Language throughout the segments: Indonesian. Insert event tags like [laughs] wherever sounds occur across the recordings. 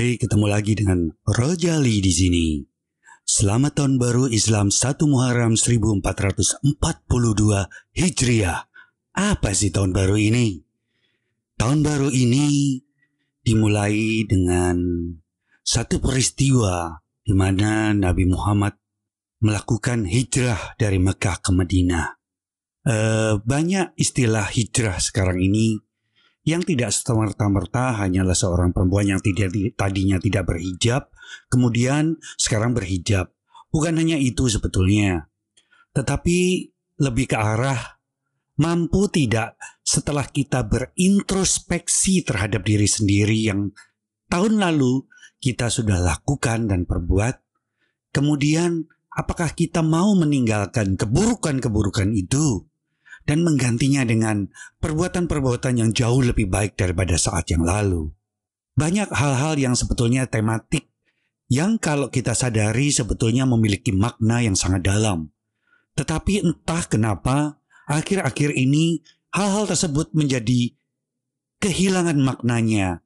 Ketemu lagi dengan Rojali di sini. Selamat tahun baru Islam 1 Muharram 1442 Hijriah. Apa sih tahun baru ini? Tahun baru ini dimulai dengan satu peristiwa di mana Nabi Muhammad melakukan hijrah dari Mekah ke Madinah. Uh, banyak istilah hijrah sekarang ini yang tidak semerta-merta hanyalah seorang perempuan yang tidak tadinya tidak berhijab, kemudian sekarang berhijab. Bukan hanya itu sebetulnya, tetapi lebih ke arah mampu tidak setelah kita berintrospeksi terhadap diri sendiri yang tahun lalu kita sudah lakukan dan perbuat, kemudian apakah kita mau meninggalkan keburukan-keburukan itu dan menggantinya dengan perbuatan-perbuatan yang jauh lebih baik daripada saat yang lalu. Banyak hal-hal yang sebetulnya tematik yang kalau kita sadari sebetulnya memiliki makna yang sangat dalam. Tetapi entah kenapa akhir-akhir ini hal-hal tersebut menjadi kehilangan maknanya.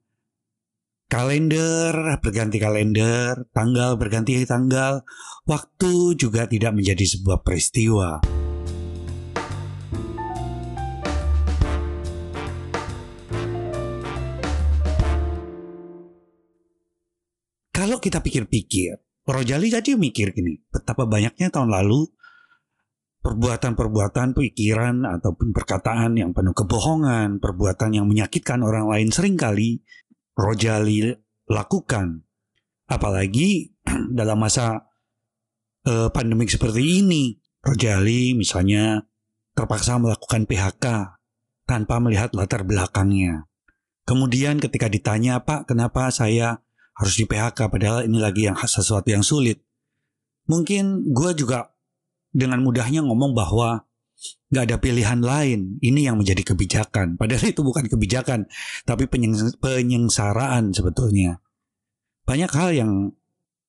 Kalender berganti kalender, tanggal berganti tanggal, waktu juga tidak menjadi sebuah peristiwa. Kalau kita pikir-pikir, Rojali tadi mikir gini, betapa banyaknya tahun lalu perbuatan-perbuatan, pikiran ataupun perkataan yang penuh kebohongan, perbuatan yang menyakitkan orang lain sering kali Rojali lakukan. Apalagi [clears throat] dalam masa uh, pandemik seperti ini, Rojali misalnya terpaksa melakukan PHK tanpa melihat latar belakangnya. Kemudian ketika ditanya, Pak, kenapa saya harus di PHK padahal ini lagi yang sesuatu yang sulit. Mungkin gue juga dengan mudahnya ngomong bahwa nggak ada pilihan lain. Ini yang menjadi kebijakan. Padahal itu bukan kebijakan, tapi penyengsaraan sebetulnya. Banyak hal yang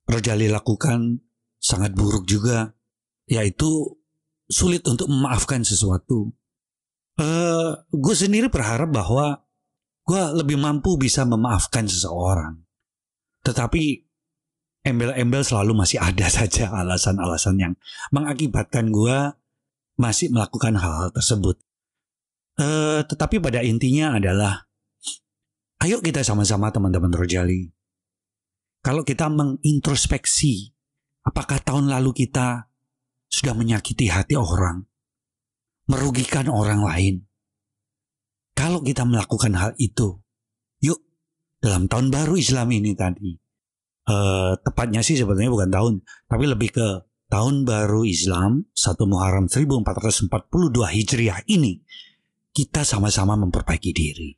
Rojali lakukan sangat buruk juga, yaitu sulit untuk memaafkan sesuatu. Uh, gue sendiri berharap bahwa gue lebih mampu bisa memaafkan seseorang. Tetapi embel-embel selalu masih ada [laughs] saja alasan-alasan yang mengakibatkan gue masih melakukan hal-hal tersebut. Uh, tetapi pada intinya adalah, ayo kita sama-sama teman-teman Rojali. Kalau kita mengintrospeksi, apakah tahun lalu kita sudah menyakiti hati orang, merugikan orang lain? Kalau kita melakukan hal itu, dalam tahun baru Islam ini tadi. Uh, tepatnya sih sebenarnya bukan tahun, tapi lebih ke tahun baru Islam 1 Muharram 1442 Hijriah ini kita sama-sama memperbaiki diri.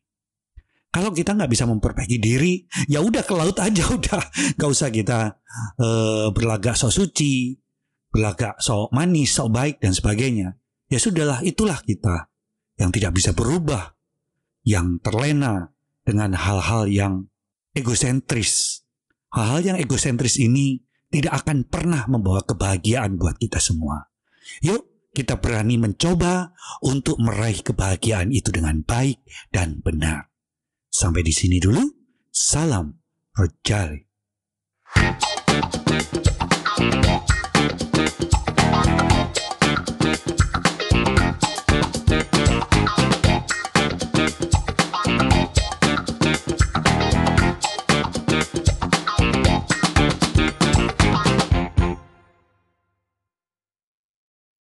Kalau kita nggak bisa memperbaiki diri, ya udah ke laut aja [laughs] udah, nggak usah kita uh, berlagak sok suci, berlagak sok manis, sok baik dan sebagainya. Ya sudahlah, itulah kita yang tidak bisa berubah, yang terlena dengan hal-hal yang egosentris. Hal-hal yang egosentris ini tidak akan pernah membawa kebahagiaan buat kita semua. Yuk, kita berani mencoba untuk meraih kebahagiaan itu dengan baik dan benar. Sampai di sini dulu. Salam Rojali.